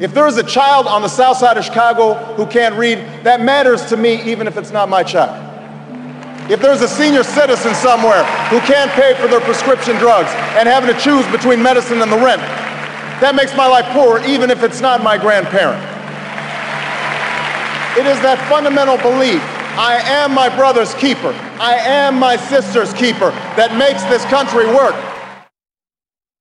If there is a child on the south side of Chicago who can't read, that matters to me even if it's not my child. If there's a senior citizen somewhere who can't pay for their prescription drugs and having to choose between medicine and the rent, that makes my life poorer, even if it's not my grandparent. It is that fundamental belief I am my brother's keeper. I am my sister's keeper that makes this country work.